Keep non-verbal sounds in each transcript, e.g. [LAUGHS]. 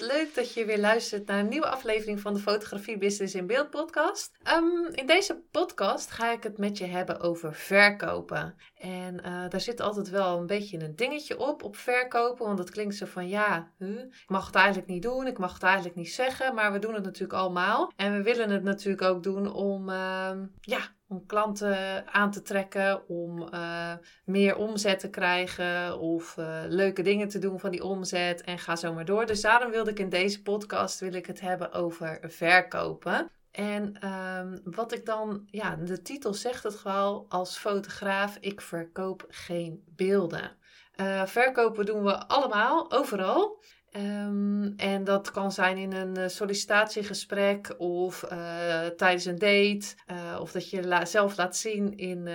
Leuk dat je weer luistert naar een nieuwe aflevering van de Fotografie Business in Beeld podcast. Ehm, in deze podcast ga ik het met je hebben over verkopen. En uh, daar zit altijd wel een beetje een dingetje op, op verkopen. Want dat klinkt zo van ja, ik mag het eigenlijk niet doen, ik mag het eigenlijk niet zeggen. Maar we doen het natuurlijk allemaal. En we willen het natuurlijk ook doen om, uh, ja, om klanten aan te trekken, om uh, meer omzet te krijgen of uh, leuke dingen te doen van die omzet en ga zo maar door. Dus daarom wilde ik in deze podcast wil ik het hebben over verkopen. En um, wat ik dan, ja, de titel zegt het gewoon als fotograaf, ik verkoop geen beelden. Uh, verkopen doen we allemaal, overal. Um, en dat kan zijn in een uh, sollicitatiegesprek of uh, tijdens een date. Uh, of dat je zelf laat zien in,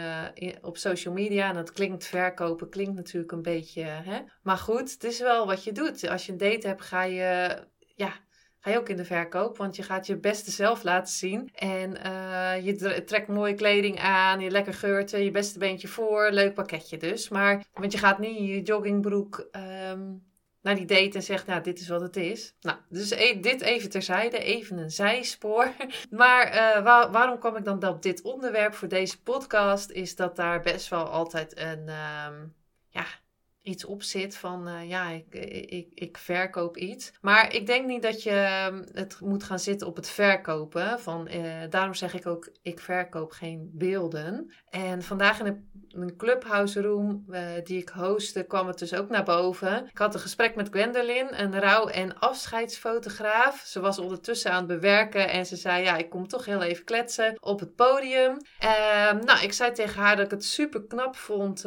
op social media. En dat klinkt verkopen, klinkt natuurlijk een beetje. Hè? Maar goed, het is wel wat je doet. Als je een date hebt, ga je. Ja, ga je ook in de verkoop, want je gaat je beste zelf laten zien. En je trekt mooie kleding aan, je lekker geurt, je beste beentje voor, leuk pakketje dus. Maar, want je gaat niet in je joggingbroek um, naar die date en zegt, nou, dit is wat het is. Nou, dus e dit even terzijde, even een zijspoor. [LAUGHS] Maar waar, waarom kwam ik dan op dit onderwerp voor deze podcast? Is dat daar best wel altijd een, um, ja, iets op zit van uh, ja, ik, ik, ik verkoop iets. Maar ik denk niet dat je het moet gaan zitten op het verkopen. Van, uh, daarom zeg ik ook, ik verkoop geen beelden. En vandaag in een, clubhouse room uh, die ik hostte, kwam het dus ook naar boven. Ik had een gesprek met Gwendolyn, een rouw- en afscheidsfotograaf. Ze was ondertussen aan het bewerken en ze zei, ja, ik kom toch heel even kletsen op het podium. Ehm, nou, ik zei tegen haar dat ik het super knap vond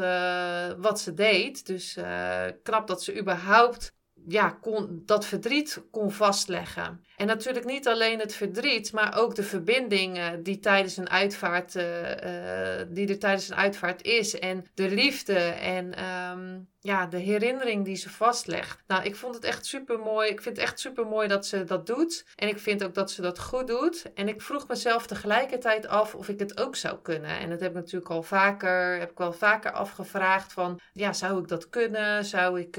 wat ze deed. Dus dus uh, knap dat ze überhaupt ja, kon, dat verdriet kon vastleggen. En natuurlijk niet alleen het verdriet, maar ook de verbinding uh, die, tijdens een uitvaart, uh, die er tijdens een uitvaart is. En de liefde en um, ja, de herinnering die ze vastlegt. Nou, ik vond het echt super mooi. Ik vind het echt super mooi dat ze dat doet. En ik vind ook dat ze dat goed doet. En ik vroeg mezelf tegelijkertijd af of ik het ook zou kunnen. En dat heb ik natuurlijk al vaker, heb ik wel vaker afgevraagd van, ja, zou ik dat kunnen? Zou ik,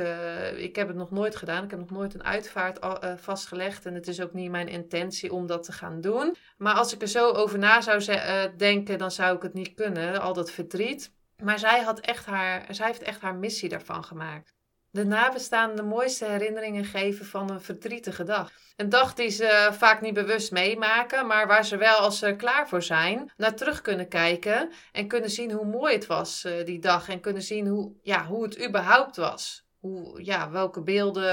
ik heb het nog nooit gedaan. Ik heb nog nooit een uitvaart vastgelegd. En het is ook niet mijn intentie om dat te gaan doen. Maar als ik er zo over na zou uh, denken, dan zou ik het niet kunnen. Al dat verdriet. Maar zij, had echt haar, zij heeft echt haar missie daarvan gemaakt. De nabestaanden de mooiste herinneringen geven van een verdrietige dag. Een dag die ze vaak niet bewust meemaken, maar waar ze wel als ze klaar voor zijn, naar terug kunnen kijken en kunnen zien hoe mooi het was uh, die dag. En kunnen zien hoe, ja, hoe het überhaupt was. Hoe, ja, welke beelden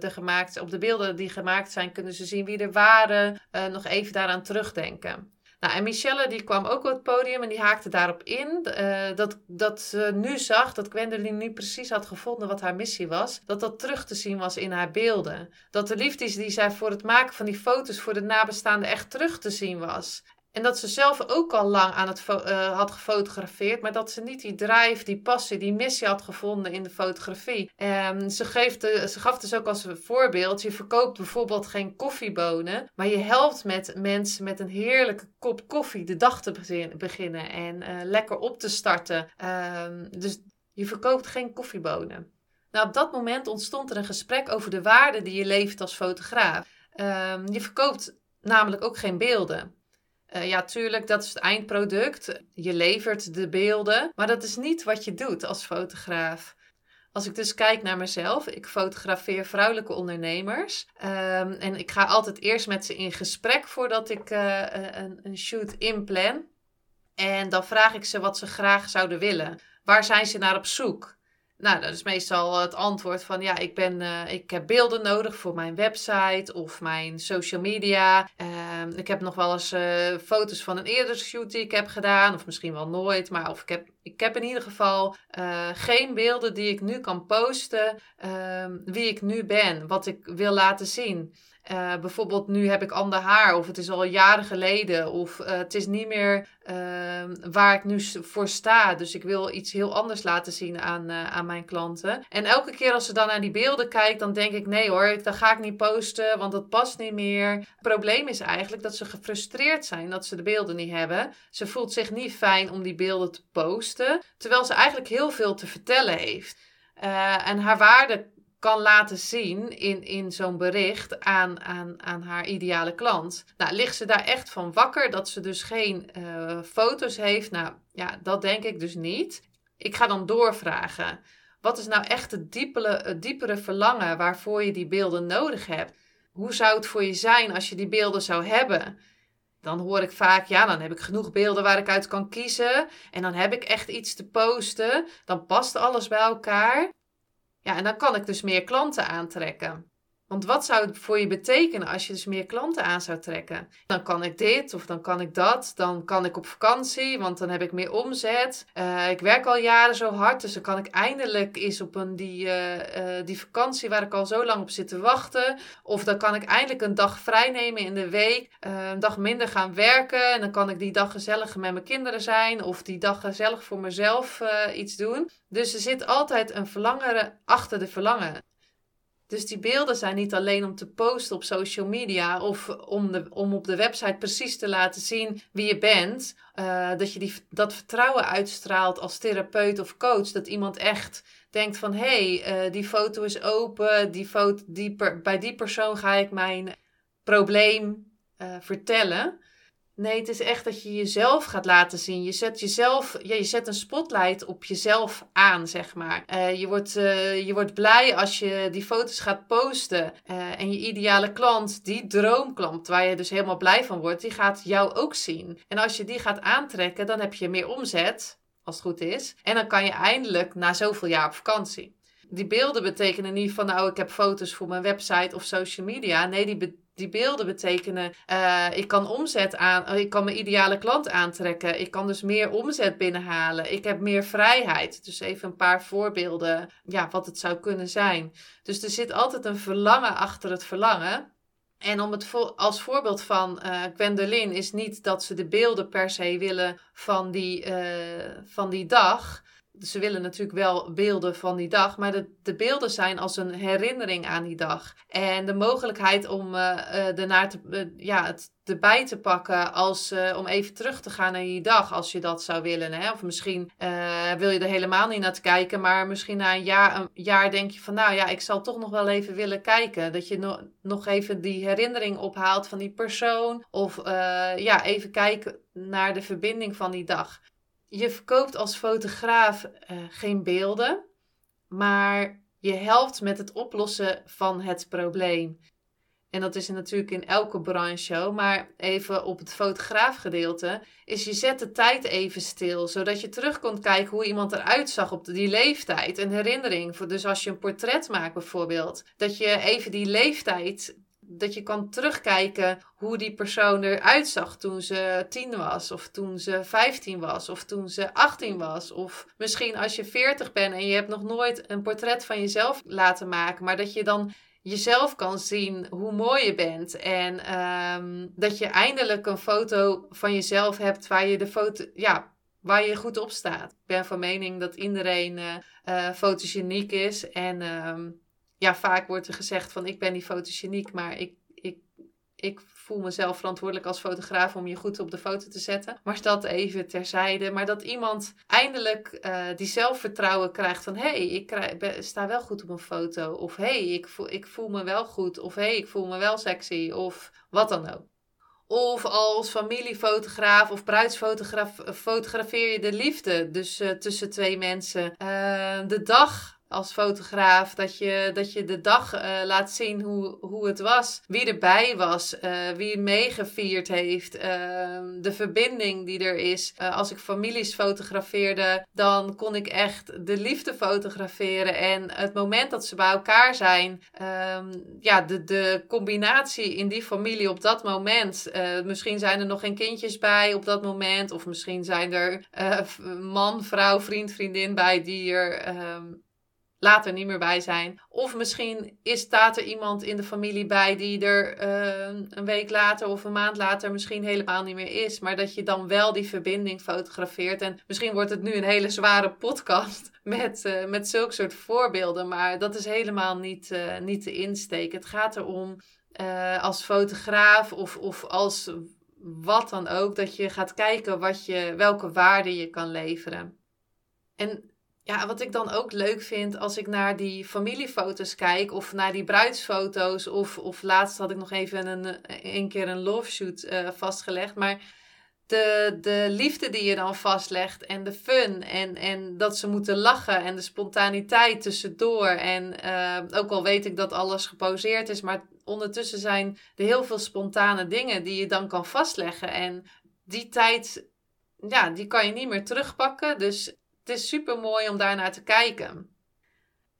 er gemaakt Op de beelden die gemaakt zijn, kunnen ze zien wie er waren. Uh, nog even daaraan terugdenken. Nou, en Michelle die kwam ook op het podium en die haakte daarop in. Uh, dat, dat ze nu zag, dat Gwendoline nu precies had gevonden wat haar missie was. Dat dat terug te zien was in haar beelden. Dat de liefde die zij voor het maken van die foto's voor de nabestaanden echt terug te zien was. En dat ze zelf ook al lang aan het uh, had gefotografeerd, maar dat ze niet die drive, die passie, die missie had gevonden in de fotografie. Um, ze, geeft ze gaf dus ook als voorbeeld: je verkoopt bijvoorbeeld geen koffiebonen, maar je helpt met mensen met een heerlijke kop koffie de dag te beginnen en uh, lekker op te starten. Um, dus je verkoopt geen koffiebonen. Nou, op dat moment ontstond er een gesprek over de waarde die je levert als fotograaf. Um, je verkoopt namelijk ook geen beelden. Uh, ja, tuurlijk, dat is het eindproduct. Je levert de beelden, maar dat is niet wat je doet als fotograaf. Als ik dus kijk naar mezelf, ik fotografeer vrouwelijke ondernemers. Um, en ik ga altijd eerst met ze in gesprek voordat ik uh, een, een shoot inplan. En dan vraag ik ze wat ze graag zouden willen. Waar zijn ze naar op zoek? Nou, dat is meestal het antwoord van ja, ik, ben, uh, ik heb beelden nodig voor mijn website of mijn social media. Ehm, ik heb nog wel eens uh, foto's van een eerdere shoot die ik heb gedaan, of misschien wel nooit, maar of ik heb, ik heb in ieder geval uh, geen beelden die ik nu kan posten, ehm, wie ik nu ben, wat ik wil laten zien. Uh, bijvoorbeeld nu heb ik ander haar of het is al jaren geleden of uh, het is niet meer uh, waar ik nu voor sta. Dus ik wil iets heel anders laten zien aan, uh, aan mijn klanten. En elke keer als ze dan naar die beelden kijkt, dan denk ik nee hoor, dat ga ik niet posten, want dat past niet meer. Het probleem is eigenlijk dat ze gefrustreerd zijn dat ze de beelden niet hebben. Ze voelt zich niet fijn om die beelden te posten, terwijl ze eigenlijk heel veel te vertellen heeft. en haar waarde kan laten zien in, in zo'n bericht aan, aan, aan haar ideale klant. Nou, ligt ze daar echt van wakker dat ze dus geen uh, foto's heeft? Nou, ja, dat denk ik dus niet. Ik ga dan doorvragen. Wat is nou echt het diepere, het diepere verlangen waarvoor je die beelden nodig hebt? Hoe zou het voor je zijn als je die beelden zou hebben? Dan hoor ik vaak, ja, dan heb ik genoeg beelden waar ik uit kan kiezen. En dan heb ik echt iets te posten. Dan past alles bij elkaar. Ja, en dan kan ik dus meer klanten aantrekken. Want wat zou het voor je betekenen als je dus meer klanten aan zou trekken? Dan kan ik dit of dan kan ik dat. Dan kan ik op vakantie, want dan heb ik meer omzet. Uh, ik werk al jaren zo hard, dus dan kan ik eindelijk eens op een, die, uh, uh, die vakantie waar ik al zo lang op zit te wachten. Of dan kan ik eindelijk een dag vrij nemen in de week. een dag minder gaan werken. En dan kan ik die dag gezellig met mijn kinderen zijn. Of die dag gezellig voor mezelf iets doen. Dus er zit altijd een verlangen achter de verlangen. Dus die beelden zijn niet alleen om te posten op social media of om, de, om op de website precies te laten zien wie je bent. Uh, dat je die, dat vertrouwen uitstraalt als therapeut of coach. Dat iemand echt denkt van hé, hey, uh, die foto is open. Die foto, die per, bij die persoon ga ik mijn probleem uh, vertellen. Nee, het is echt dat je jezelf gaat laten zien. Je zet jezelf, ja, je zet een spotlight op jezelf aan, zeg maar. Uh, je, wordt, uh, je wordt blij als je die foto's gaat posten. Uh, en je ideale klant, die droomklant, waar je dus helemaal blij van wordt, die gaat jou ook zien. En als je die gaat aantrekken, dan heb je meer omzet, als het goed is. En dan kan je eindelijk na zoveel jaar op vakantie die beelden betekenen niet van, nou, ik heb foto's voor mijn website of social media. Nee, die, die beelden betekenen, uh, ik kan omzet aan, ik kan mijn ideale klant aantrekken. Ik kan dus meer omzet binnenhalen. Ik heb meer vrijheid. Dus even een paar voorbeelden, ja, wat het zou kunnen zijn. Dus er zit altijd een verlangen achter het verlangen. En om het als voorbeeld van uh, is niet dat ze de beelden per se willen van die, van die dag ze willen natuurlijk wel beelden van die dag, maar de, de beelden zijn als een herinnering aan die dag. En de mogelijkheid om uh, uh, ernaar te, uh, ja, het erbij te pakken als, om even terug te gaan naar die dag, als je dat zou willen. Hè? Of misschien wil je er helemaal niet naar te kijken, maar misschien na een jaar, een jaar denk je van, nou ja, ik zal toch nog wel even willen kijken. Dat je no nog even die herinnering ophaalt van die persoon. Of ja, even kijken naar de verbinding van die dag je verkoopt als fotograaf uh, geen beelden, maar je helpt met het oplossen van het probleem. En dat is natuurlijk in elke branche maar even op het fotograafgedeelte, is je zet de tijd even stil, zodat je terug kunt kijken hoe iemand eruit zag op die leeftijd. Een herinnering, dus als je een portret maakt bijvoorbeeld, dat je even die leeftijd dat je kan terugkijken hoe die persoon eruit zag toen ze tien was, of toen ze 15 was, of toen ze 18 was. Of misschien als je 40 bent en je hebt nog nooit een portret van jezelf laten maken, maar dat je dan jezelf kan zien hoe mooi je bent. En um, dat je eindelijk een foto van jezelf hebt waar je de foto, ja, waar je goed op staat. Ik ben van mening dat iedereen uh, uh, fotogeniek is. En um, ja, vaak wordt er gezegd van ik ben niet fotogeniek, maar ik, ik, ik voel mezelf verantwoordelijk als fotograaf om je goed op de foto te zetten. Maar dat even terzijde. Maar dat iemand eindelijk uh, die zelfvertrouwen krijgt van hé, hey, ik krijg, sta wel goed op een foto. Of hé, hey, ik, voel, ik voel me wel goed. Of hé, hey, ik voel me wel sexy. Of wat dan ook. Of als familiefotograaf of bruidsfotograaf fotografeer je de liefde. Dus uh, tussen twee mensen. De dag als fotograaf. Dat je, dat je de dag uh, laat zien hoe, hoe het was. Wie erbij was. Uh, wie meegevierd heeft. Ehm, de verbinding die er is. als ik families fotografeerde, dan kon ik echt de liefde fotograferen. En het moment dat ze bij elkaar zijn. Ehm, ja, de, de combinatie in die familie op dat moment. misschien zijn er nog geen kindjes bij op dat moment. Of misschien zijn er man, vrouw, vriend, vriendin bij die er ehm, later niet meer bij zijn. Of misschien is, staat er iemand in de familie bij die er ehm, een week later of een maand later misschien helemaal niet meer is. Maar dat je dan wel die verbinding fotografeert. En misschien wordt het nu een hele zware podcast [LAUGHS] met, uh, met zulke soort voorbeelden. Maar dat is helemaal niet, uh, niet de insteek. Het gaat erom uh, als fotograaf of, of als wat dan ook, dat je gaat kijken wat je, welke waarde je kan leveren. En ja, wat ik dan ook leuk vind als ik naar die familiefoto's kijk of naar die bruidsfoto's of, of laatst had ik nog even een, een keer een love shoot uh, vastgelegd, maar de, de liefde die je dan vastlegt en de fun en, en dat ze moeten lachen en de spontaniteit tussendoor en uh, ook al weet ik dat alles geposeerd is, maar ondertussen zijn er heel veel spontane dingen die je dan kan vastleggen. En die tijd, ja, die kan je niet meer terugpakken, dus het is super mooi om daarnaar te kijken.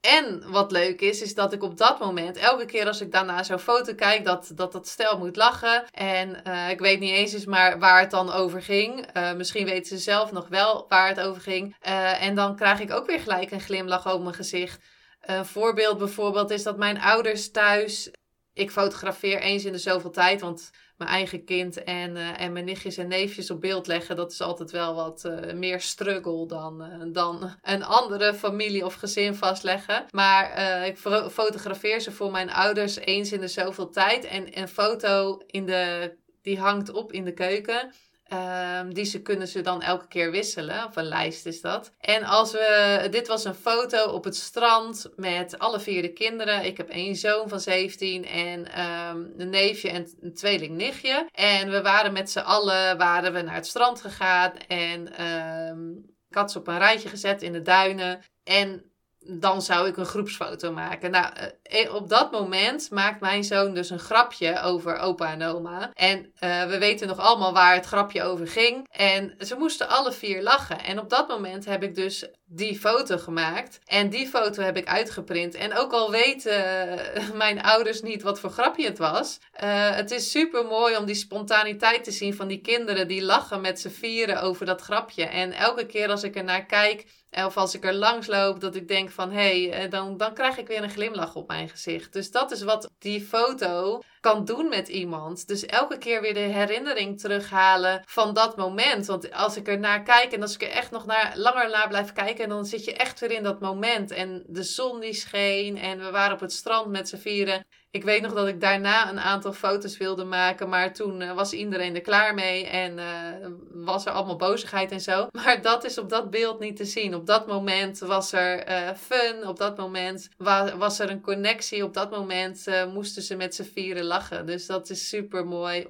En wat leuk is, is dat ik op dat moment, elke keer als ik daarna zo'n foto kijk, dat, dat dat stel moet lachen. En uh, ik weet niet eens maar waar het dan over ging. Uh, misschien weten ze zelf nog wel waar het over ging. Uh, en dan krijg ik ook weer gelijk een glimlach op mijn gezicht. Een voorbeeld bijvoorbeeld is dat mijn ouders thuis. Ik fotografeer eens in de zoveel tijd, want mijn eigen kind en, uh, en mijn nichtjes en neefjes op beeld leggen, dat is altijd wel wat uh, meer struggle dan, uh, dan een andere familie of gezin vastleggen. Maar ik fotografeer ze voor mijn ouders eens in de zoveel tijd. En een foto in de, die hangt op in de keuken. Um, die ze kunnen ze dan elke keer wisselen. Of een lijst is dat. En als we. Dit was een foto op het strand met alle vier de kinderen. Ik heb één zoon van 17 en um, een neefje en een tweeling nichtje. En we waren met z'n allen waren we naar het strand gegaan. En um, had ze op een rijtje gezet in de duinen. En dan zou ik een groepsfoto maken. Nou, eh, eh, op dat moment maakt mijn zoon dus een grapje over opa en oma. En uh, we weten nog allemaal waar het grapje over ging. En ze moesten alle vier lachen. En op dat moment heb ik dus die foto gemaakt. En die foto heb ik uitgeprint. En ook al weten [LAUGHS] mijn ouders niet wat voor grapje het was. Uh, het is super mooi om die spontaniteit te zien van die kinderen die lachen met z'n vieren over dat grapje. En elke keer als ik er naar kijk of als ik er langs loop, dat ik denk van hé, hey, eh, dan, dan krijg ik weer een glimlach op mijn gezicht. Dus dat is wat die foto kan doen met iemand. Dus elke keer weer de herinnering terughalen van dat moment. Want als ik er naar kijk en als ik er echt nog naar, langer naar blijf kijken, dan zit je echt weer in dat moment. En de zon die scheen en we waren op het strand met z'n vieren. Ik weet nog dat ik daarna een aantal foto's wilde maken, maar toen uh, was iedereen er klaar mee en uh, was er allemaal bozigheid en zo. [LAUGHS] Maar dat is op dat beeld niet te zien. Op dat moment was er uh, fun, op dat moment wa was er een connectie, op dat moment moesten ze met z'n vieren lachen. Dus dat is super mooi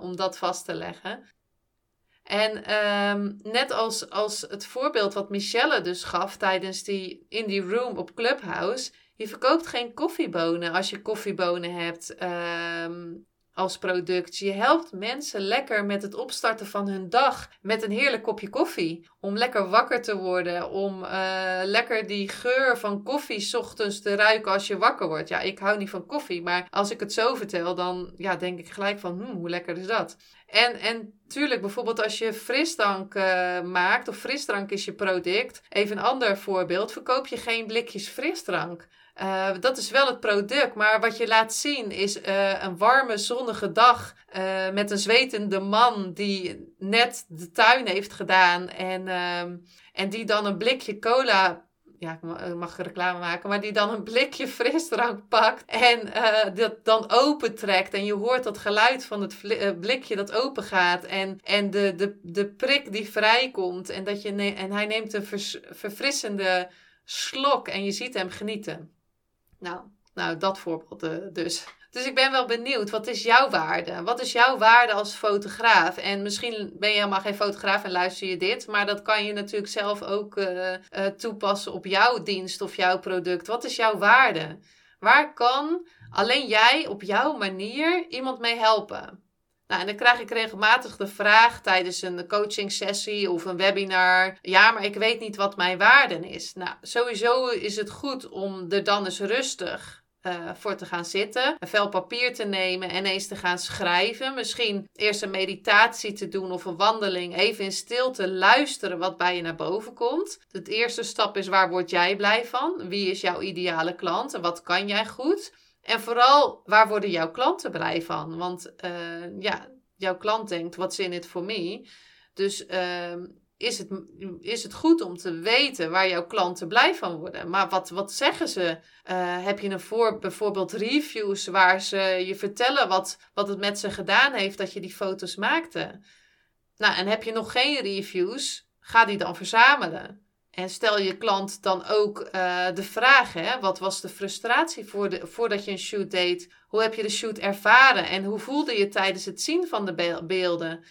om dat vast te leggen. En um, net als, als het voorbeeld wat Michelle dus gaf tijdens die Indie Room op Clubhouse je verkoopt geen koffiebonen als je koffiebonen hebt ehm, als product. Je helpt mensen lekker met het opstarten van hun dag met een heerlijk kopje koffie. Om lekker wakker te worden, om uh, lekker die geur van koffie ochtends te ruiken als je wakker wordt. Ja, ik hou niet van koffie, maar als ik het zo vertel, dan ja, denk ik gelijk van, hmm, hoe lekker is dat? En, en tuurlijk, bijvoorbeeld als je frisdrank uh, maakt, of frisdrank is je product. Even een ander voorbeeld, verkoop je geen blikjes frisdrank. Uh, dat is wel het product, maar wat je laat zien is uh, een warme zonnige dag uh, met een zwetende man die net de tuin heeft gedaan en, ehm, en die dan een blikje cola ja, ik mag reclame maken, maar die dan een blikje frisdrank pakt en dat dan opentrekt. En je hoort dat geluid van het blikje dat open gaat en, en de, de, de prik die vrijkomt. En, dat je en hij neemt een verfrissende slok en je ziet hem genieten. Nou, nou dat voorbeeld uh, dus. Dus ik ben wel benieuwd, wat is jouw waarde? Wat is jouw waarde als fotograaf? En misschien ben je helemaal geen fotograaf en luister je dit, maar dat kan je natuurlijk zelf ook uh, toepassen op jouw dienst of jouw product. Wat is jouw waarde? Waar kan alleen jij op jouw manier iemand mee helpen? Nou, en dan krijg ik regelmatig de vraag tijdens een coaching sessie of een webinar: ja, maar ik weet niet wat mijn waarde is. Nou, sowieso is het goed om er dan eens rustig uh, voor te gaan zitten, een vel papier te nemen en eens te gaan schrijven. Misschien eerst een meditatie te doen of een wandeling, even in stilte luisteren wat bij je naar boven komt. De eerste stap is waar word jij blij van? Wie is jouw ideale klant en wat kan jij goed? En vooral, waar worden jouw klanten blij van? Want uh, ja, jouw klant denkt, what's in it for me? Dus uh, is het, is het goed om te weten waar jouw klanten blij van worden. Maar wat, wat zeggen ze? Uh, heb je een voor, bijvoorbeeld reviews waar ze je vertellen wat, wat het met ze gedaan heeft dat je die foto's maakte? Nou, en heb je nog geen reviews? Ga die dan verzamelen. En stel je klant dan ook uh, de vraag: hè, wat was de frustratie voor voordat je een shoot deed? Hoe heb je de shoot ervaren en hoe voelde je tijdens het zien van de beelden?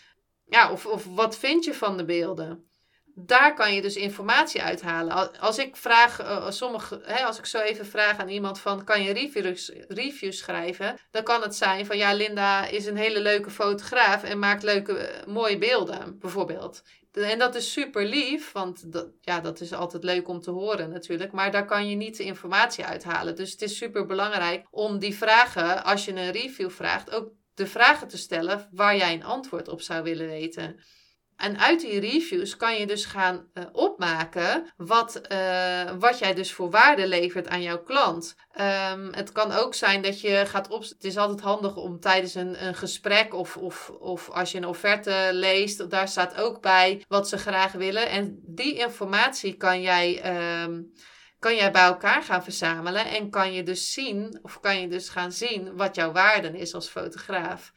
Ja, of, of wat vind je van de beelden? Daar kan je dus informatie uithalen. Als ik vraag, uh, sommige, hè, als ik zo even vraag aan iemand van, kan je reviews, reviews schrijven? Dan kan het zijn van, ja, Linda is een hele leuke fotograaf en maakt leuke, eh, mooie beelden, bijvoorbeeld. En dat is super lief, want dat, ja, dat is altijd leuk om te horen natuurlijk. Maar daar kan je niet de informatie uithalen. Dus het is super belangrijk om die vragen, als je een review vraagt, ook de vragen te stellen waar jij een antwoord op zou willen weten. En uit die reviews kan je dus gaan uh, opmaken wat, uh, wat jij dus voor waarde levert aan jouw klant. Um, het kan ook zijn dat je gaat op. Het is altijd handig om tijdens een, een gesprek of, of, of als je een offerte leest, daar staat ook bij wat ze graag willen. En die informatie kan jij. Um, kan jij bij elkaar gaan verzamelen en kan je dus zien, of kan je dus gaan zien wat jouw waarde is als fotograaf.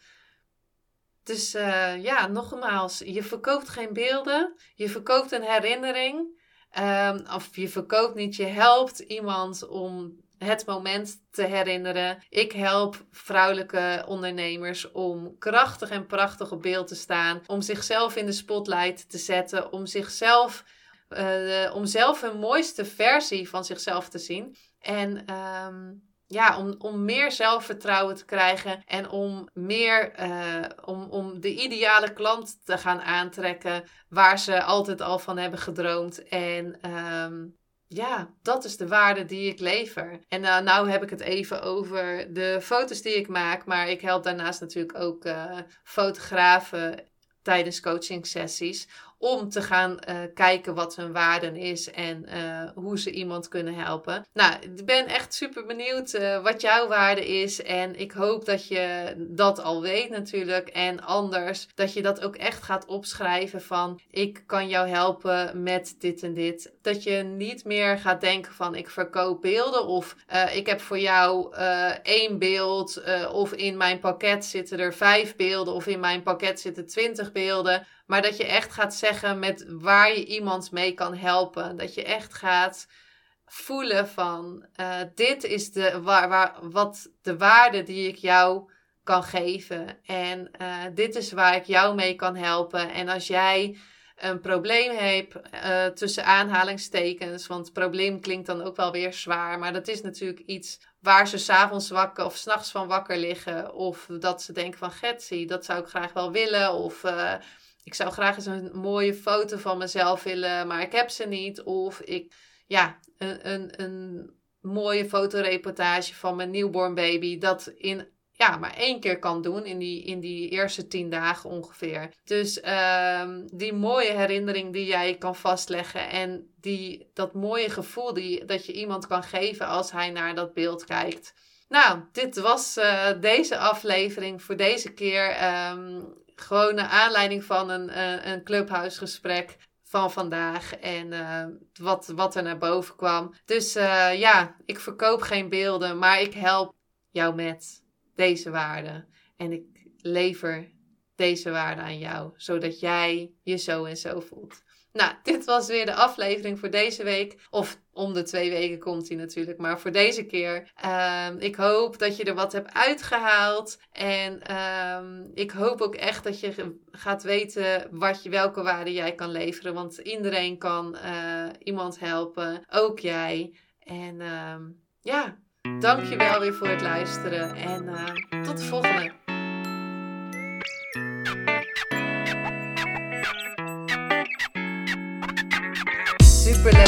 Dus uh, ja, nogmaals, je verkoopt geen beelden, je verkoopt een herinnering. Um, of je verkoopt niet, je helpt iemand om het moment te herinneren. Ik help vrouwelijke ondernemers om krachtig en prachtig op beeld te staan, om zichzelf in de spotlight te zetten, om zichzelf uh, om zelf een mooiste versie van zichzelf te zien. En um, ja, om, om meer zelfvertrouwen te krijgen en om meer uh, om, om de ideale klant te gaan aantrekken waar ze altijd al van hebben gedroomd. En um, ja, dat is de waarde die ik lever. En uh, nou heb ik het even over de foto's die ik maak, maar ik help daarnaast natuurlijk ook uh, fotografen tijdens coaching sessies om te gaan uh, kijken wat hun waarde is en uh, hoe ze iemand kunnen helpen. Nou, ik ben echt super benieuwd uh, wat jouw waarde is en ik hoop dat je dat al weet natuurlijk en anders dat je dat ook echt gaat opschrijven van ik kan jou helpen met dit en dit. Dat je niet meer gaat denken van ik verkoop beelden of ik heb voor jou één beeld of in mijn pakket zitten er vijf beelden of in mijn pakket zitten twintig beelden. Maar dat je echt gaat zeggen met waar je iemand mee kan helpen. Dat je echt gaat voelen van uh, dit is de, waar, waar, wat de waarde die ik jou kan geven. En uh, dit is waar ik jou mee kan helpen. En als jij een probleem hebt uh, tussen aanhalingstekens, want probleem klinkt dan ook wel weer zwaar, maar dat is natuurlijk iets waar ze s'avonds wakker of s'nachts van wakker liggen. Of dat ze denken van Getsie, dat zou ik graag wel willen. Of ik zou graag eens een mooie foto van mezelf willen, maar ik heb ze niet. Of ik, ja, een, een, een mooie fotoreportage van mijn newborn baby. Dat in ja, maar één keer kan doen in die, in die eerste tien dagen ongeveer. Dus um, die mooie herinnering die jij kan vastleggen en die, dat mooie gevoel die, dat je iemand kan geven als hij naar dat beeld kijkt. Nou, dit was uh, deze aflevering voor deze keer. Um, gewoon naar aanleiding van een, uh, een clubhuisgesprek van vandaag en uh, wat, wat er naar boven kwam. Dus uh, ja, ik verkoop geen beelden, maar ik help jou met deze waarde. En ik lever deze waarde aan jou, zodat jij je zo en zo voelt. Nou, dit was weer de aflevering voor deze week. Of om de twee weken komt hij natuurlijk, maar voor deze keer. Ehm, ik hoop dat je er wat hebt uitgehaald. En ehm, ik hoop ook echt dat je gaat weten wat je, welke waarde jij kan leveren. Want iedereen kan uh, iemand helpen, ook jij. En um, ja, dankjewel weer voor het luisteren. En tot de volgende.